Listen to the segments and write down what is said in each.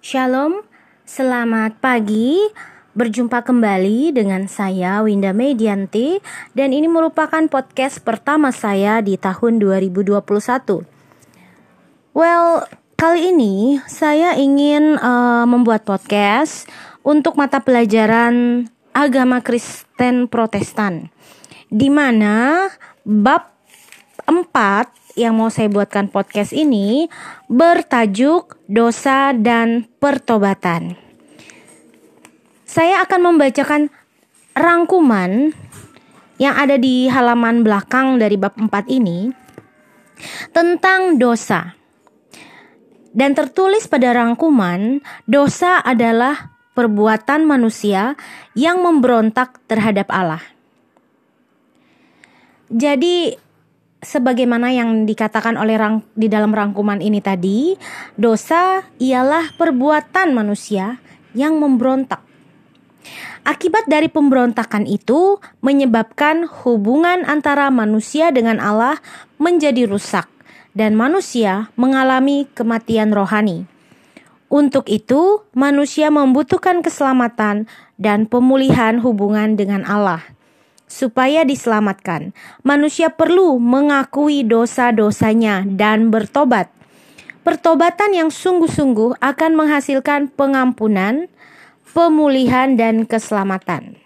Shalom, selamat pagi. Berjumpa kembali dengan saya Winda Medianti dan ini merupakan podcast pertama saya di tahun 2021. Well, kali ini saya ingin uh, membuat podcast untuk mata pelajaran agama Kristen Protestan di mana bab 4 yang mau saya buatkan podcast ini bertajuk dosa dan pertobatan. Saya akan membacakan rangkuman yang ada di halaman belakang dari bab 4 ini tentang dosa. Dan tertulis pada rangkuman, dosa adalah perbuatan manusia yang memberontak terhadap Allah. Jadi sebagaimana yang dikatakan oleh rang, di dalam rangkuman ini tadi, dosa ialah perbuatan manusia yang memberontak. Akibat dari pemberontakan itu menyebabkan hubungan antara manusia dengan Allah menjadi rusak dan manusia mengalami kematian rohani. Untuk itu, manusia membutuhkan keselamatan dan pemulihan hubungan dengan Allah supaya diselamatkan. Manusia perlu mengakui dosa-dosanya dan bertobat. Pertobatan yang sungguh-sungguh akan menghasilkan pengampunan, pemulihan, dan keselamatan.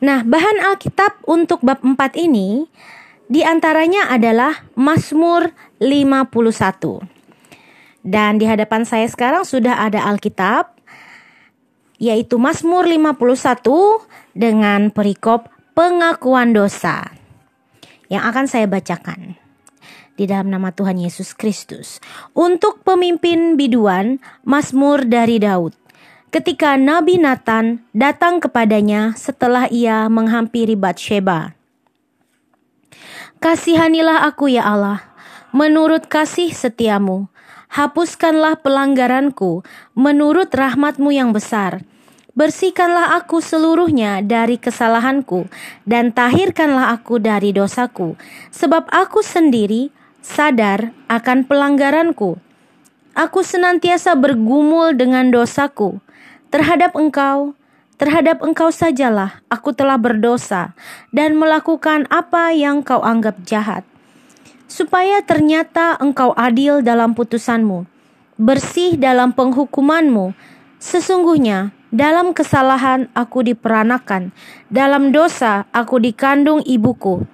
Nah, bahan Alkitab untuk bab 4 ini di antaranya adalah Mazmur 51. Dan di hadapan saya sekarang sudah ada Alkitab yaitu Mazmur 51 dengan perikop pengakuan dosa yang akan saya bacakan di dalam nama Tuhan Yesus Kristus. Untuk pemimpin biduan, Mazmur dari Daud. Ketika Nabi Nathan datang kepadanya setelah ia menghampiri Batsheba. Kasihanilah aku ya Allah, menurut kasih setiamu. Hapuskanlah pelanggaranku menurut rahmatmu yang besar Bersihkanlah aku seluruhnya dari kesalahanku, dan tahirkanlah aku dari dosaku, sebab aku sendiri sadar akan pelanggaranku. Aku senantiasa bergumul dengan dosaku terhadap engkau, terhadap engkau sajalah aku telah berdosa dan melakukan apa yang kau anggap jahat. Supaya ternyata engkau adil dalam putusanmu, bersih dalam penghukumanmu, sesungguhnya dalam kesalahan aku diperanakan, dalam dosa aku dikandung ibuku.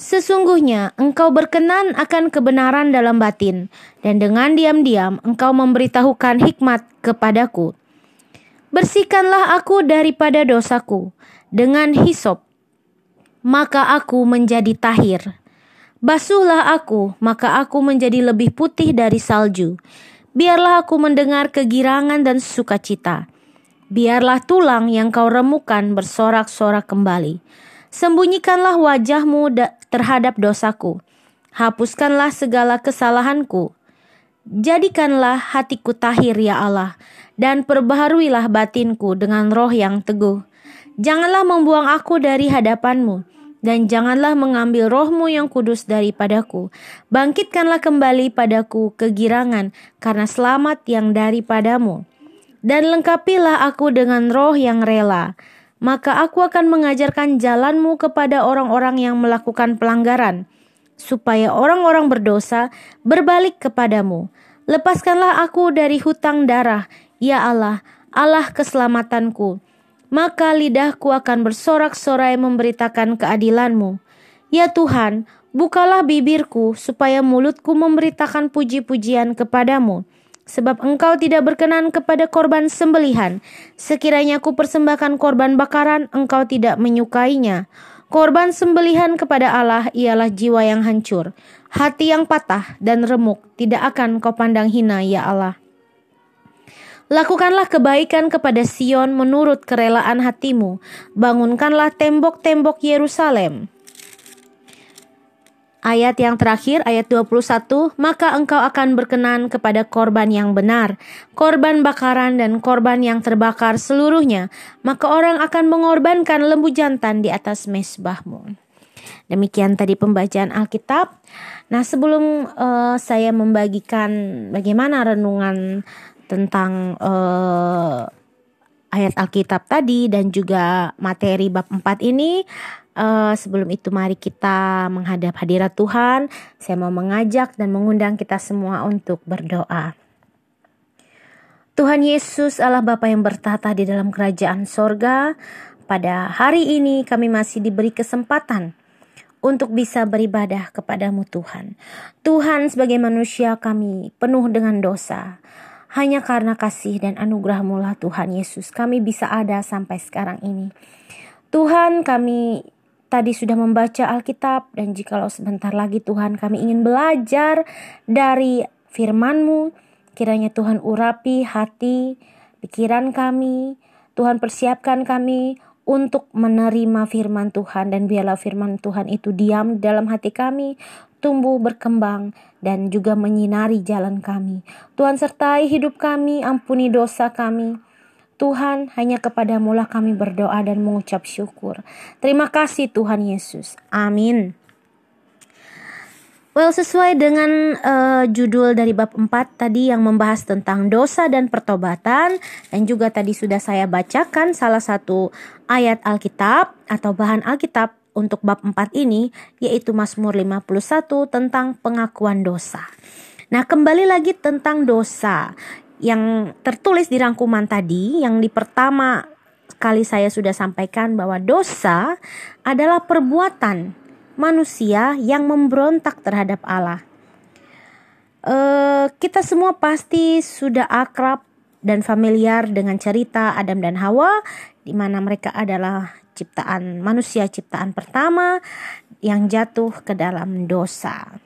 Sesungguhnya engkau berkenan akan kebenaran dalam batin, dan dengan diam-diam engkau memberitahukan hikmat kepadaku. Bersihkanlah aku daripada dosaku dengan hisop, maka aku menjadi tahir. Basuhlah aku, maka aku menjadi lebih putih dari salju. Biarlah aku mendengar kegirangan dan sukacita biarlah tulang yang kau remukan bersorak-sorak kembali. Sembunyikanlah wajahmu terhadap dosaku. Hapuskanlah segala kesalahanku. Jadikanlah hatiku tahir ya Allah, dan perbaharuilah batinku dengan roh yang teguh. Janganlah membuang aku dari hadapanmu, dan janganlah mengambil rohmu yang kudus daripadaku. Bangkitkanlah kembali padaku kegirangan, karena selamat yang daripadamu dan lengkapilah aku dengan roh yang rela. Maka aku akan mengajarkan jalanmu kepada orang-orang yang melakukan pelanggaran, supaya orang-orang berdosa berbalik kepadamu. Lepaskanlah aku dari hutang darah, ya Allah, Allah keselamatanku. Maka lidahku akan bersorak-sorai memberitakan keadilanmu. Ya Tuhan, bukalah bibirku supaya mulutku memberitakan puji-pujian kepadamu sebab engkau tidak berkenan kepada korban sembelihan. Sekiranya ku persembahkan korban bakaran, engkau tidak menyukainya. Korban sembelihan kepada Allah ialah jiwa yang hancur, hati yang patah dan remuk, tidak akan kau pandang hina ya Allah. Lakukanlah kebaikan kepada Sion menurut kerelaan hatimu. Bangunkanlah tembok-tembok Yerusalem. Ayat yang terakhir, ayat 21, maka engkau akan berkenan kepada korban yang benar, korban bakaran dan korban yang terbakar seluruhnya, maka orang akan mengorbankan lembu jantan di atas mesbahmu. Demikian tadi pembacaan Alkitab. Nah, sebelum uh, saya membagikan bagaimana renungan tentang uh, ayat Alkitab tadi dan juga materi bab 4 ini, uh, sebelum itu mari kita menghadap hadirat Tuhan. Saya mau mengajak dan mengundang kita semua untuk berdoa. Tuhan Yesus Allah Bapa yang bertata di dalam kerajaan sorga, pada hari ini kami masih diberi kesempatan untuk bisa beribadah kepadamu Tuhan. Tuhan sebagai manusia kami penuh dengan dosa. Hanya karena kasih dan anugerahmu lah Tuhan Yesus kami bisa ada sampai sekarang ini. Tuhan kami tadi sudah membaca Alkitab dan jikalau sebentar lagi Tuhan kami ingin belajar dari firman-Mu, Kiranya Tuhan urapi hati, pikiran kami. Tuhan persiapkan kami untuk menerima firman Tuhan dan biarlah firman Tuhan itu diam dalam hati kami, tumbuh berkembang dan juga menyinari jalan kami. Tuhan sertai hidup kami, ampuni dosa kami. Tuhan, hanya kepadamu lah kami berdoa dan mengucap syukur. Terima kasih Tuhan Yesus. Amin. Well, sesuai dengan uh, judul dari bab 4 tadi yang membahas tentang dosa dan pertobatan dan juga tadi sudah saya bacakan salah satu ayat Alkitab atau bahan Alkitab untuk bab 4 ini yaitu Mazmur 51 tentang pengakuan dosa. Nah, kembali lagi tentang dosa yang tertulis di rangkuman tadi yang di pertama kali saya sudah sampaikan bahwa dosa adalah perbuatan manusia yang memberontak terhadap Allah. Uh, kita semua pasti sudah akrab dan familiar dengan cerita Adam dan Hawa, di mana mereka adalah ciptaan manusia ciptaan pertama yang jatuh ke dalam dosa.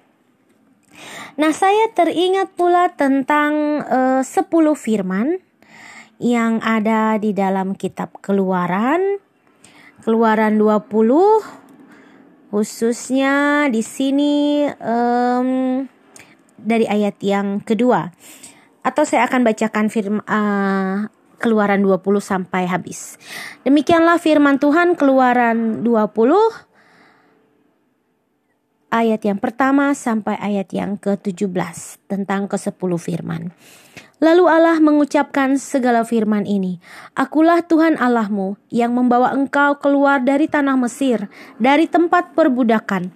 Nah, saya teringat pula tentang uh, 10 firman yang ada di dalam kitab Keluaran. Keluaran 20 khususnya di sini um, dari ayat yang kedua atau saya akan bacakan firman uh, Keluaran 20 sampai habis. Demikianlah firman Tuhan Keluaran 20 ayat yang pertama sampai ayat yang ke-17 tentang ke-10 firman. Lalu Allah mengucapkan segala firman ini, Akulah Tuhan Allahmu yang membawa engkau keluar dari tanah Mesir, dari tempat perbudakan.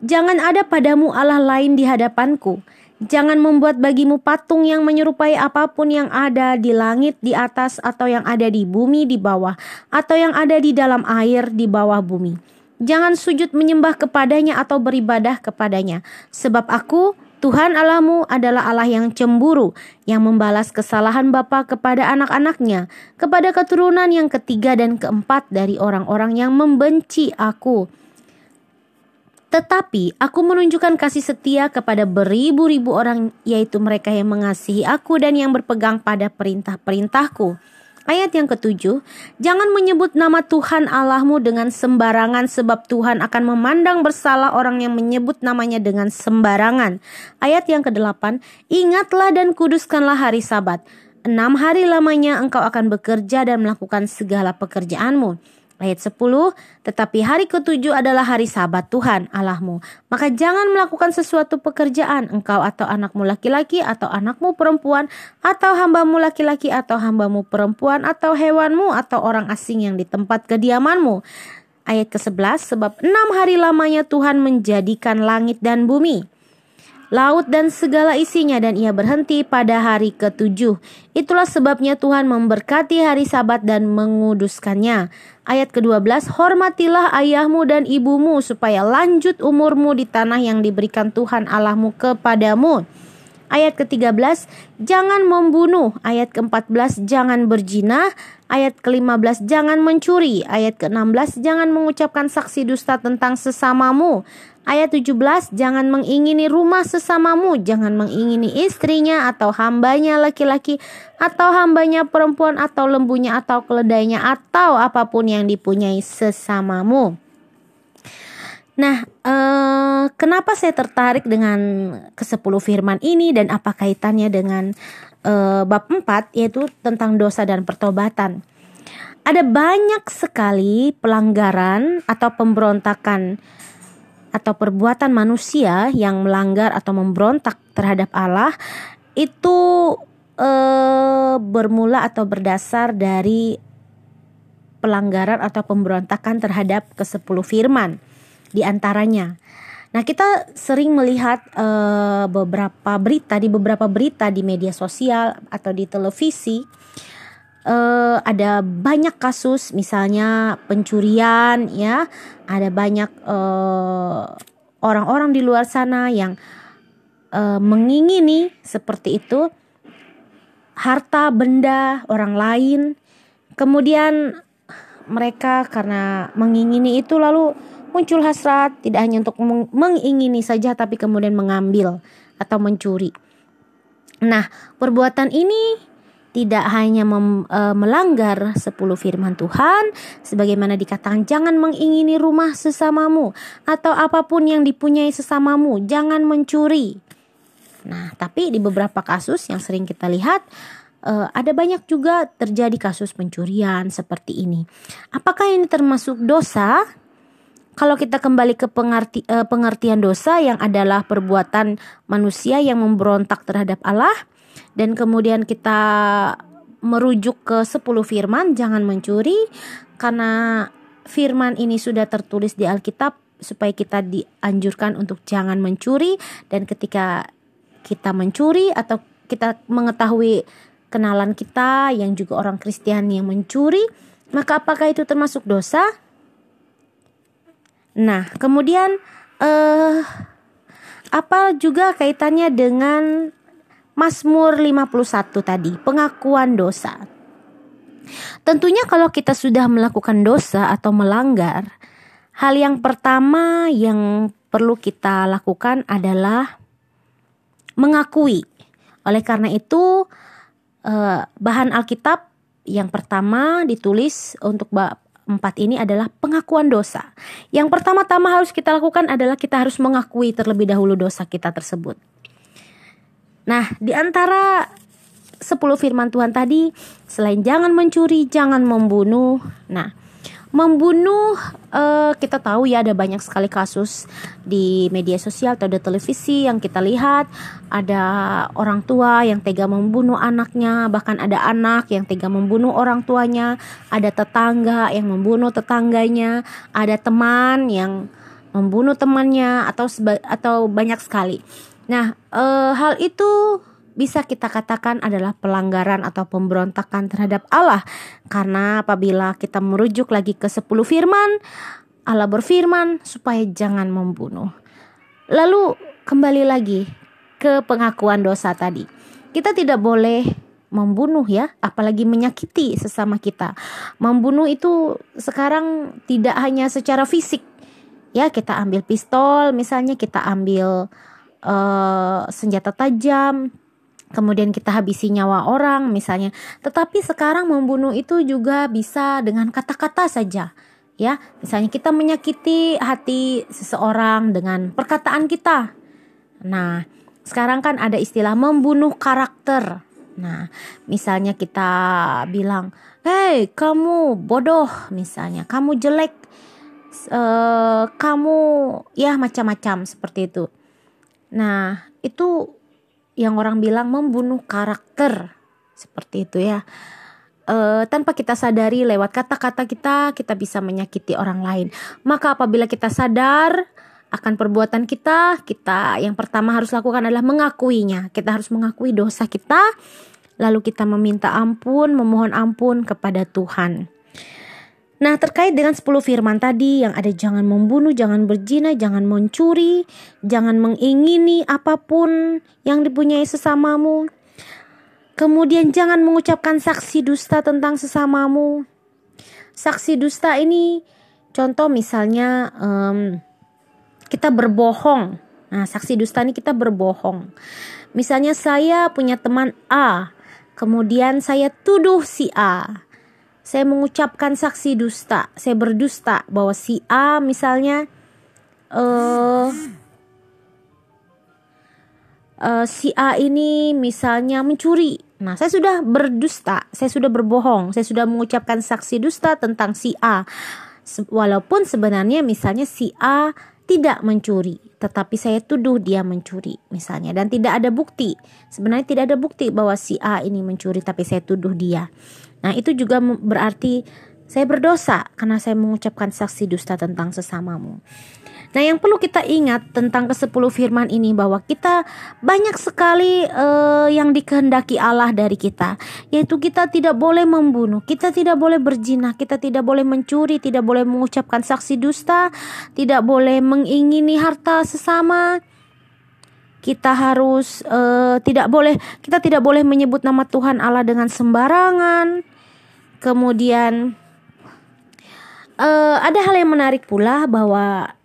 Jangan ada padamu Allah lain di hadapanku. Jangan membuat bagimu patung yang menyerupai apa pun yang ada di langit di atas atau yang ada di bumi di bawah atau yang ada di dalam air di bawah bumi. Jangan sujud menyembah kepadanya atau beribadah kepadanya, sebab aku Tuhan Allahmu adalah Allah yang cemburu, yang membalas kesalahan bapa kepada anak-anaknya, kepada keturunan yang ketiga dan keempat dari orang-orang yang membenci aku. Tetapi aku menunjukkan kasih setia kepada beribu-ribu orang, yaitu mereka yang mengasihi aku dan yang berpegang pada perintah-perintahku. Ayat yang ketujuh, jangan menyebut nama Tuhan Allahmu dengan sembarangan sebab Tuhan akan memandang bersalah orang yang menyebut namanya dengan sembarangan. Ayat yang kedelapan, ingatlah dan kuduskanlah hari sabat. Enam hari lamanya engkau akan bekerja dan melakukan segala pekerjaanmu Ayat 10, tetapi hari ketujuh adalah hari sabat Tuhan Allahmu. Maka jangan melakukan sesuatu pekerjaan engkau atau anakmu laki-laki atau anakmu perempuan atau hambamu laki-laki atau hambamu perempuan atau hewanmu atau orang asing yang di tempat kediamanmu. Ayat ke-11, sebab enam hari lamanya Tuhan menjadikan langit dan bumi laut dan segala isinya dan ia berhenti pada hari ketujuh. Itulah sebabnya Tuhan memberkati hari sabat dan menguduskannya. Ayat ke-12, hormatilah ayahmu dan ibumu supaya lanjut umurmu di tanah yang diberikan Tuhan Allahmu kepadamu. Ayat ke-13, jangan membunuh. Ayat ke-14, jangan berzina. Ayat ke-15, jangan mencuri. Ayat ke-16, jangan mengucapkan saksi dusta tentang sesamamu. Ayat 17, jangan mengingini rumah sesamamu, jangan mengingini istrinya atau hambanya laki-laki atau hambanya perempuan atau lembunya atau keledainya atau apa pun yang dipunyai sesamamu. Nah, eh, kenapa saya tertarik dengan ke-10 firman ini dan apa kaitannya dengan eh, bab 4 yaitu tentang dosa dan pertobatan. Ada banyak sekali pelanggaran atau pemberontakan atau perbuatan manusia yang melanggar atau memberontak terhadap Allah itu eh, bermula atau berdasar dari pelanggaran atau pemberontakan terhadap kesepuluh firman di antaranya. Nah, kita sering melihat uh, beberapa berita di beberapa berita di media sosial atau di televisi uh, ada banyak kasus misalnya pencurian ya, ada banyak eh, orang-orang di luar sana yang uh, mengingini seperti itu harta benda orang lain. Kemudian mereka karena mengingini itu lalu muncul hasrat tidak hanya untuk mengingini saja tapi kemudian mengambil atau mencuri. Nah, perbuatan ini tidak hanya mem, e, melanggar 10 firman Tuhan sebagaimana dikatakan jangan mengingini rumah sesamamu atau apa pun yang dipunyai sesamamu, jangan mencuri. Nah, tapi di beberapa kasus yang sering kita lihat uh, ada banyak juga terjadi kasus pencurian seperti ini. Apakah ini termasuk dosa? Kalau kita kembali ke pengerti, uh, pengertian dosa yang adalah perbuatan manusia yang memberontak terhadap Allah dan kemudian kita merujuk ke 10 firman jangan mencuri karena firman ini sudah tertulis di Alkitab supaya kita dianjurkan untuk jangan mencuri dan ketika kita mencuri atau kita mengetahui kenalan kita yang juga orang Kristen yang mencuri, maka apakah itu termasuk dosa? Nah, kemudian eh apa juga kaitannya dengan Mazmur 51 tadi, pengakuan dosa. Tentunya kalau kita sudah melakukan dosa atau melanggar, hal yang pertama yang perlu kita lakukan adalah mengakui. Oleh karena itu, uh, bahan Alkitab yang pertama ditulis untuk bab 4 ini adalah pengakuan dosa. Yang pertama-tama harus kita lakukan adalah kita harus mengakui terlebih dahulu dosa kita tersebut. Nah, di antara 10 firman Tuhan tadi, selain jangan mencuri, jangan membunuh. Nah, membunuh uh, kita tahu ya ada banyak sekali kasus di media sosial atau di televisi yang kita lihat. Ada orang tua yang tega membunuh anaknya bahkan ada anak yang tega membunuh orang tuanya. Ada tetangga yang membunuh tetangganya. Ada teman yang membunuh temannya atau atau banyak sekali nah uh, hal itu bisa kita katakan adalah pelanggaran atau pemberontakan terhadap Allah. Karena apabila kita merujuk lagi ke 10 firman, Allah berfirman supaya jangan membunuh. Lalu kembali lagi ke pengakuan dosa tadi. Kita tidak boleh membunuh ya, apalagi menyakiti sesama kita. Membunuh itu sekarang tidak hanya secara fisik. Ya, kita ambil pistol, misalnya kita ambil uh, senjata tajam, kemudian kita habisi nyawa orang misalnya. Tetapi sekarang membunuh itu juga bisa dengan kata-kata saja. Ya, misalnya kita menyakiti hati seseorang dengan perkataan kita. Nah, sekarang kan ada istilah membunuh karakter. Nah, misalnya kita bilang, "Hei, kamu bodoh," misalnya, "Kamu jelek." Uh, kamu ya macam-macam seperti itu. Nah, itu yang orang bilang membunuh karakter. Seperti itu ya. E, tanpa kita sadari lewat kata-kata kita kita bisa menyakiti orang lain. Maka apabila kita sadar akan perbuatan kita kita yang pertama harus lakukan adalah mengakuinya. Kita harus mengakui dosa kita lalu kita meminta ampun memohon ampun kepada Tuhan Nah, terkait dengan 10 firman tadi yang ada jangan membunuh, jangan berzina, jangan mencuri, jangan mengingini apa pun yang dipunyai sesamamu. Kemudian jangan mengucapkan saksi dusta tentang sesamamu. Saksi dusta ini contoh misalnya um, kita berbohong. Nah, saksi dusta ini kita berbohong. Misalnya saya punya teman A, kemudian saya tuduh si A saya mengucapkan saksi dusta, saya berdusta bahwa si A misalnya uh, uh, si A ini misalnya mencuri. Nah, saya sudah berdusta, saya sudah berbohong, saya sudah mengucapkan saksi dusta tentang si A. Walaupun sebenarnya misalnya si A tidak mencuri, tetapi saya tuduh dia mencuri misalnya dan tidak ada bukti. Sebenarnya tidak ada bukti bahwa si A ini mencuri tapi saya tuduh dia. Nah, itu juga berarti saya berdosa karena saya mengucapkan saksi dusta tentang sesamamu. Nah, yang perlu kita ingat tentang ke-10 firman ini bahwa kita banyak sekali uh, yang dikehendaki Allah dari kita, yaitu kita tidak boleh membunuh, kita tidak boleh berzina, kita tidak boleh mencuri, tidak boleh mengucapkan saksi dusta, tidak boleh mengingini harta sesama. Kita harus uh, tidak boleh kita tidak boleh menyebut nama Tuhan Allah dengan sembarangan. Kemudian uh, ada hal yang menarik pula bahwa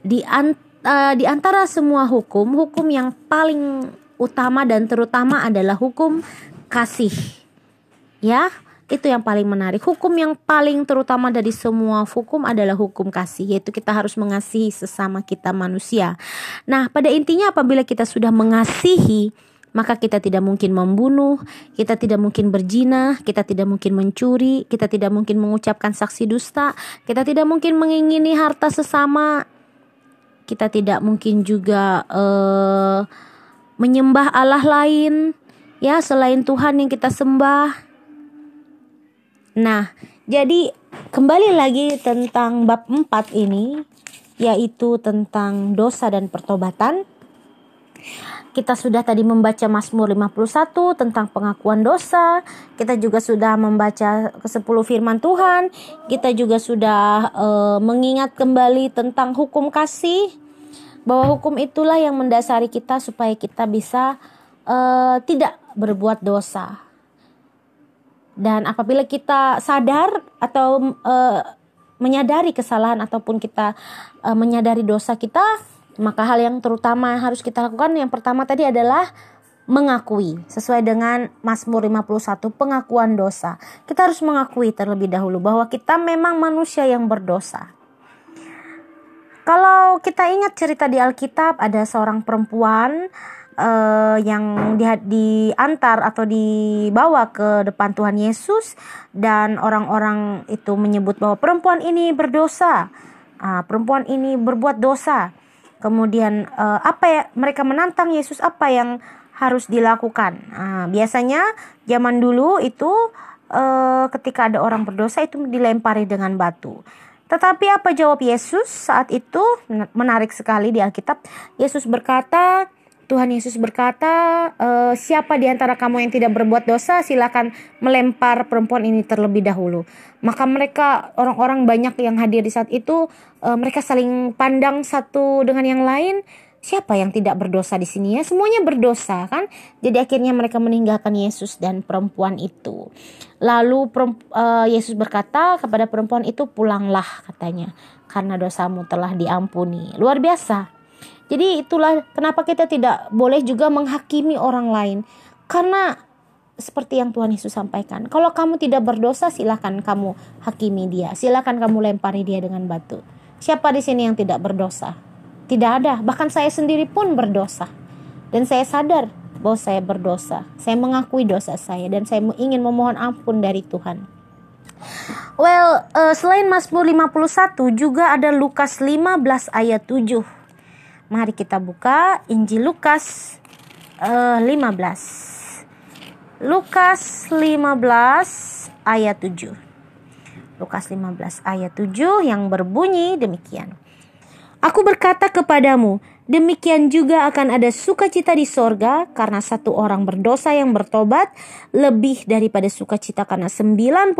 di an, uh, di antara semua hukum, hukum yang paling utama dan terutama adalah hukum kasih. Ya, itu yang paling menarik. Hukum yang paling terutama dari semua hukum adalah hukum kasih, yaitu kita harus mengasihi sesama kita manusia. Nah, pada intinya apabila kita sudah mengasihi, maka kita tidak mungkin membunuh, kita tidak mungkin berzina, kita tidak mungkin mencuri, kita tidak mungkin mengucapkan saksi dusta, kita tidak mungkin mengingini harta sesama, kita tidak mungkin juga uh, menyembah Allah lain ya selain Tuhan yang kita sembah. Nah, jadi kembali lagi tentang bab 4 ini yaitu tentang dosa dan pertobatan. Kita sudah tadi membaca Mazmur 51 tentang pengakuan dosa. Kita juga sudah membaca ke-10 firman Tuhan. Kita juga sudah uh, mengingat kembali tentang hukum kasih bahwa hukum itulah yang mendasari kita supaya kita bisa uh, tidak berbuat dosa. Dan apabila kita sadar atau uh, menyadari kesalahan ataupun kita uh, menyadari dosa kita, maka hal yang terutama yang harus kita lakukan yang pertama tadi adalah mengakui sesuai dengan Mazmur 51 pengakuan dosa. Kita harus mengakui terlebih dahulu bahwa kita memang manusia yang berdosa. Kalau kita ingat cerita di Alkitab ada seorang perempuan uh, yang di, diantar atau dibawa ke depan Tuhan Yesus dan orang-orang itu menyebut bahwa perempuan ini berdosa, uh, perempuan ini berbuat dosa. Kemudian uh, apa ya mereka menantang Yesus apa yang harus dilakukan? Uh, biasanya zaman dulu itu uh, ketika ada orang berdosa itu dilempari dengan batu. Tetapi apa jawab Yesus saat itu? Menarik sekali di Alkitab. Yesus berkata, Tuhan Yesus berkata, e, siapa di antara kamu yang tidak berbuat dosa, silakan melempar perempuan ini terlebih dahulu. Maka mereka orang-orang banyak yang hadir di saat itu, e, mereka saling pandang satu dengan yang lain siapa yang tidak berdosa di sini ya? Semuanya berdosa kan? Jadi akhirnya mereka meninggalkan Yesus dan perempuan itu. Lalu uh, Yesus berkata kepada perempuan itu pulanglah katanya karena dosamu telah diampuni. Luar biasa. Jadi itulah kenapa kita tidak boleh juga menghakimi orang lain. Karena seperti yang Tuhan Yesus sampaikan. Kalau kamu tidak berdosa, silakan kamu hakimi dia. Silakan kamu lempari dia dengan batu. Siapa di sini yang tidak berdosa? Tidak ada, bahkan saya sendiri pun berdosa. Dan saya sadar bahwa saya berdosa. Saya mengakui dosa saya dan saya ingin memohon ampun dari Tuhan. Well, uh, selain Mazmur 51 juga ada Lukas 15 ayat 7. Mari kita buka Injil Lukas uh, 15. Lukas 15 ayat 7. Lukas 15 ayat 7 yang berbunyi demikian. Aku berkata kepadamu, demikian juga akan ada sukacita di sorga karena satu orang berdosa yang bertobat lebih daripada sukacita karena 99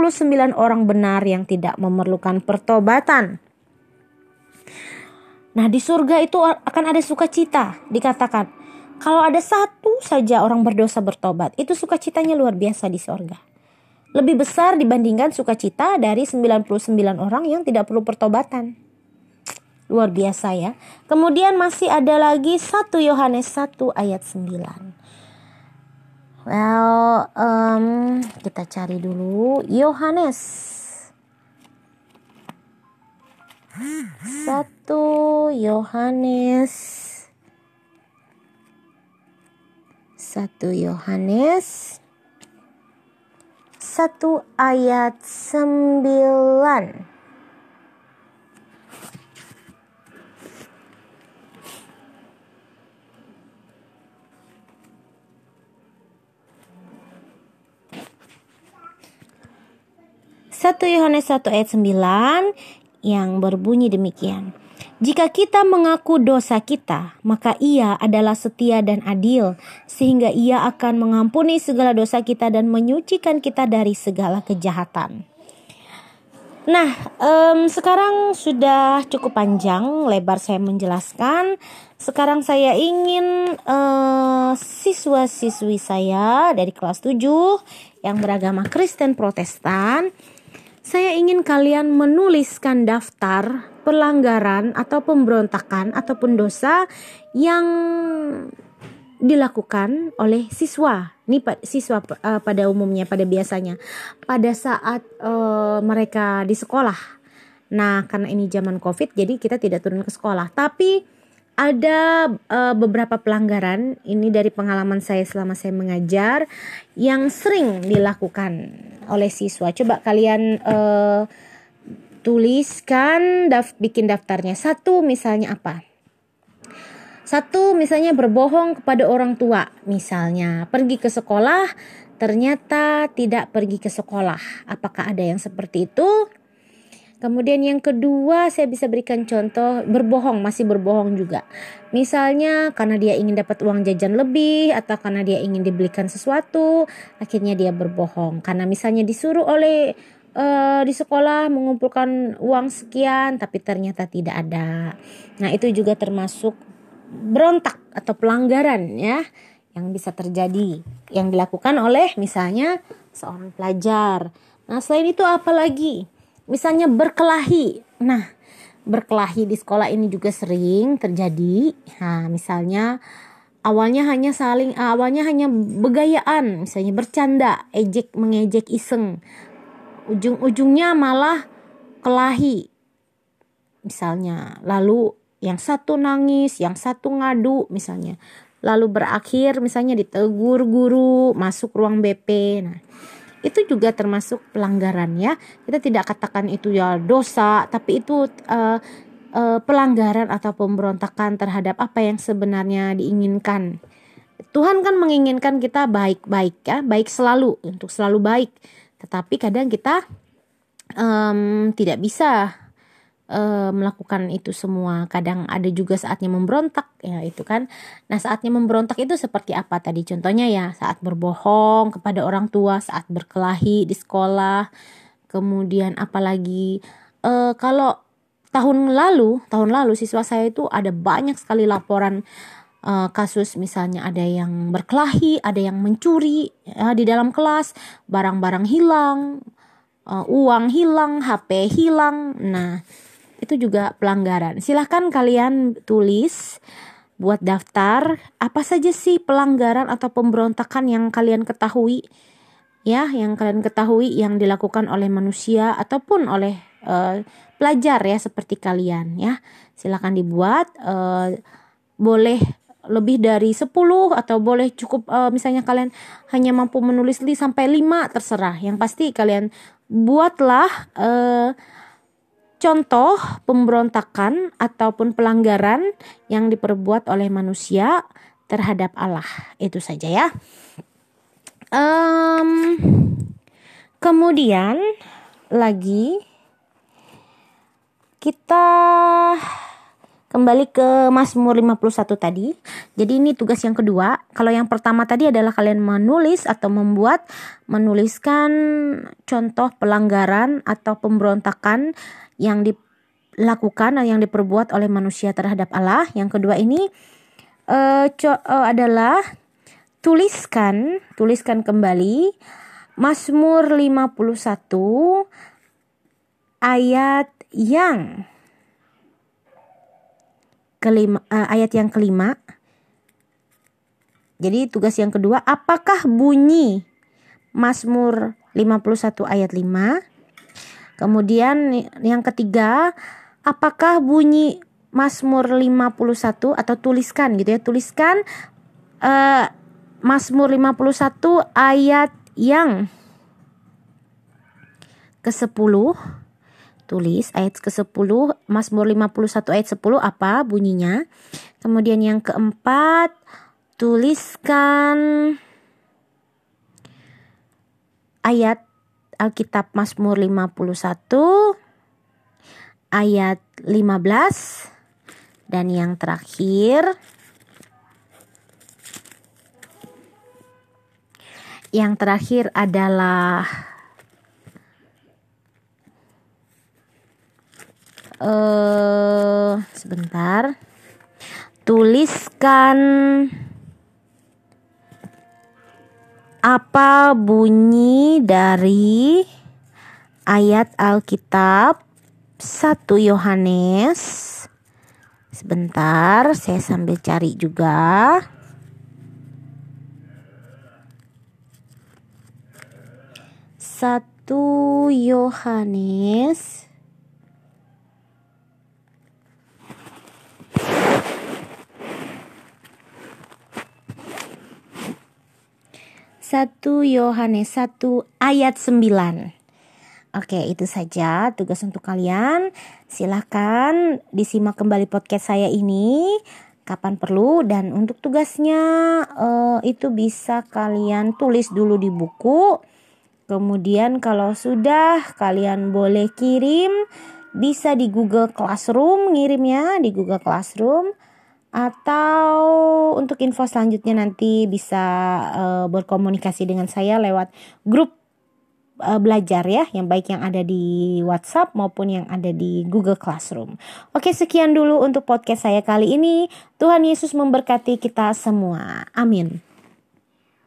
orang benar yang tidak memerlukan pertobatan. Nah di surga itu akan ada sukacita dikatakan. Kalau ada satu saja orang berdosa bertobat, itu sukacitanya luar biasa di sorga. Lebih besar dibandingkan sukacita dari 99 orang yang tidak perlu pertobatan. Luar biasa ya. Kemudian masih ada lagi 1 Yohanes 1 ayat 9. Well, um, kita cari dulu Yohanes 1 Yohanes. 1 Yohanes. 1 ayat 9 1 Yohanes 1 ayat 9 yang berbunyi demikian. Jika kita mengaku dosa kita, maka ia adalah setia dan adil, sehingga ia akan mengampuni segala dosa kita dan menyucikan kita dari segala kejahatan. Nah, um, sekarang sudah cukup panjang lebar saya menjelaskan. Sekarang saya ingin uh, siswa-siswi saya dari kelas 7 yang beragama Kristen Protestan, saya ingin kalian menuliskan daftar pelanggaran atau pemberontakan ataupun dosa yang dilakukan oleh siswa. Ini siswa uh, pada umumnya, pada biasanya, pada saat uh, mereka di sekolah. Nah, karena ini zaman COVID, jadi kita tidak turun ke sekolah. Tapi ada uh, beberapa pelanggaran ini dari pengalaman saya selama saya mengajar yang sering dilakukan oleh siswa. Coba kalian uh, tuliskan, daf bikin daftarnya. Satu misalnya apa? Satu, misalnya berbohong kepada orang tua. Misalnya, pergi ke sekolah, ternyata tidak pergi ke sekolah. Apakah ada yang seperti itu? Kemudian yang kedua, saya bisa berikan contoh berbohong, masih berbohong juga. Misalnya karena dia ingin dapat uang jajan lebih atau karena dia ingin dibelikan sesuatu, akhirnya dia berbohong. Karena misalnya disuruh oleh uh, di sekolah mengumpulkan uang sekian tapi ternyata tidak ada. Nah, itu juga termasuk berontak atau pelanggaran ya yang bisa terjadi yang dilakukan oleh misalnya seorang pelajar. Nah, selain itu apa lagi? Misalnya berkelahi. Nah, berkelahi di sekolah ini juga sering terjadi. Nah, misalnya awalnya hanya saling awalnya hanya begayaan, misalnya bercanda, ejek mengejek iseng. Ujung-ujungnya malah kelahi. Misalnya, lalu yang satu nangis, yang satu ngadu misalnya. Lalu berakhir misalnya ditegur guru, masuk ruang BP. Nah, itu juga termasuk pelanggaran ya. Kita tidak katakan itu ya dosa, tapi itu uh, uh, pelanggaran atau pemberontakan terhadap apa yang sebenarnya diinginkan. Tuhan kan menginginkan kita baik-baik ya, baik selalu untuk selalu baik. Tetapi kadang kita um, tidak bisa uh, melakukan itu semua. Kadang ada juga saatnya memberontak ya itu kan. Nah, saatnya memberontak itu seperti apa tadi? Contohnya ya saat berbohong kepada orang tua, saat berkelahi di sekolah. Kemudian apalagi uh, kalau tahun lalu, tahun lalu siswa saya itu ada banyak sekali laporan uh, kasus misalnya ada yang berkelahi, ada yang mencuri ya, di dalam kelas, barang-barang hilang, uh, uang hilang, HP hilang. Nah, itu juga pelanggaran. Silahkan kalian tulis buat daftar apa saja sih pelanggaran atau pemberontakan yang kalian ketahui ya yang kalian ketahui yang dilakukan oleh manusia ataupun oleh uh, pelajar ya seperti kalian ya silahkan dibuat uh, boleh lebih dari 10 atau boleh cukup uh, misalnya kalian hanya mampu menulis sampai 5 terserah yang pasti kalian buatlah uh, contoh pemberontakan ataupun pelanggaran yang diperbuat oleh manusia terhadap Allah. Itu saja ya. Um, kemudian lagi kita kembali ke Mazmur 51 tadi. Jadi ini tugas yang kedua. Kalau yang pertama tadi adalah kalian menulis atau membuat menuliskan contoh pelanggaran atau pemberontakan yang dilakukan yang diperbuat oleh manusia terhadap Allah. Yang kedua ini uh, uh, adalah tuliskan, tuliskan kembali Mazmur 51 ayat yang kelima uh, ayat yang kelima. Jadi tugas yang kedua, apakah bunyi Mazmur 51 ayat 5? Kemudian yang ketiga, apakah bunyi Mazmur 51 atau tuliskan gitu ya, tuliskan uh, Mazmur 51 ayat yang ke-10 tulis ayat ke-10 Mazmur 51 ayat 10 apa bunyinya? Kemudian yang keempat tuliskan ayat Alkitab Mazmur 51 ayat 15 dan yang terakhir yang terakhir adalah uh, sebentar. Tuliskan apa bunyi dari ayat Alkitab 1 Yohanes. Sebentar, saya sambil cari juga. Satu Yohanes Satu Yohanes satu ayat sembilan. Oke, itu saja tugas untuk kalian. Silahkan disimak kembali podcast saya ini kapan perlu dan untuk tugasnya uh, itu bisa kalian tulis dulu di buku. Kemudian kalau sudah kalian boleh kirim bisa di Google Classroom ngirimnya di Google Classroom atau untuk info selanjutnya nanti bisa uh, berkomunikasi dengan saya lewat grup uh, belajar ya, yang baik yang ada di WhatsApp maupun yang ada di Google Classroom. Oke, sekian dulu untuk podcast saya kali ini. Tuhan Yesus memberkati kita semua. Amin.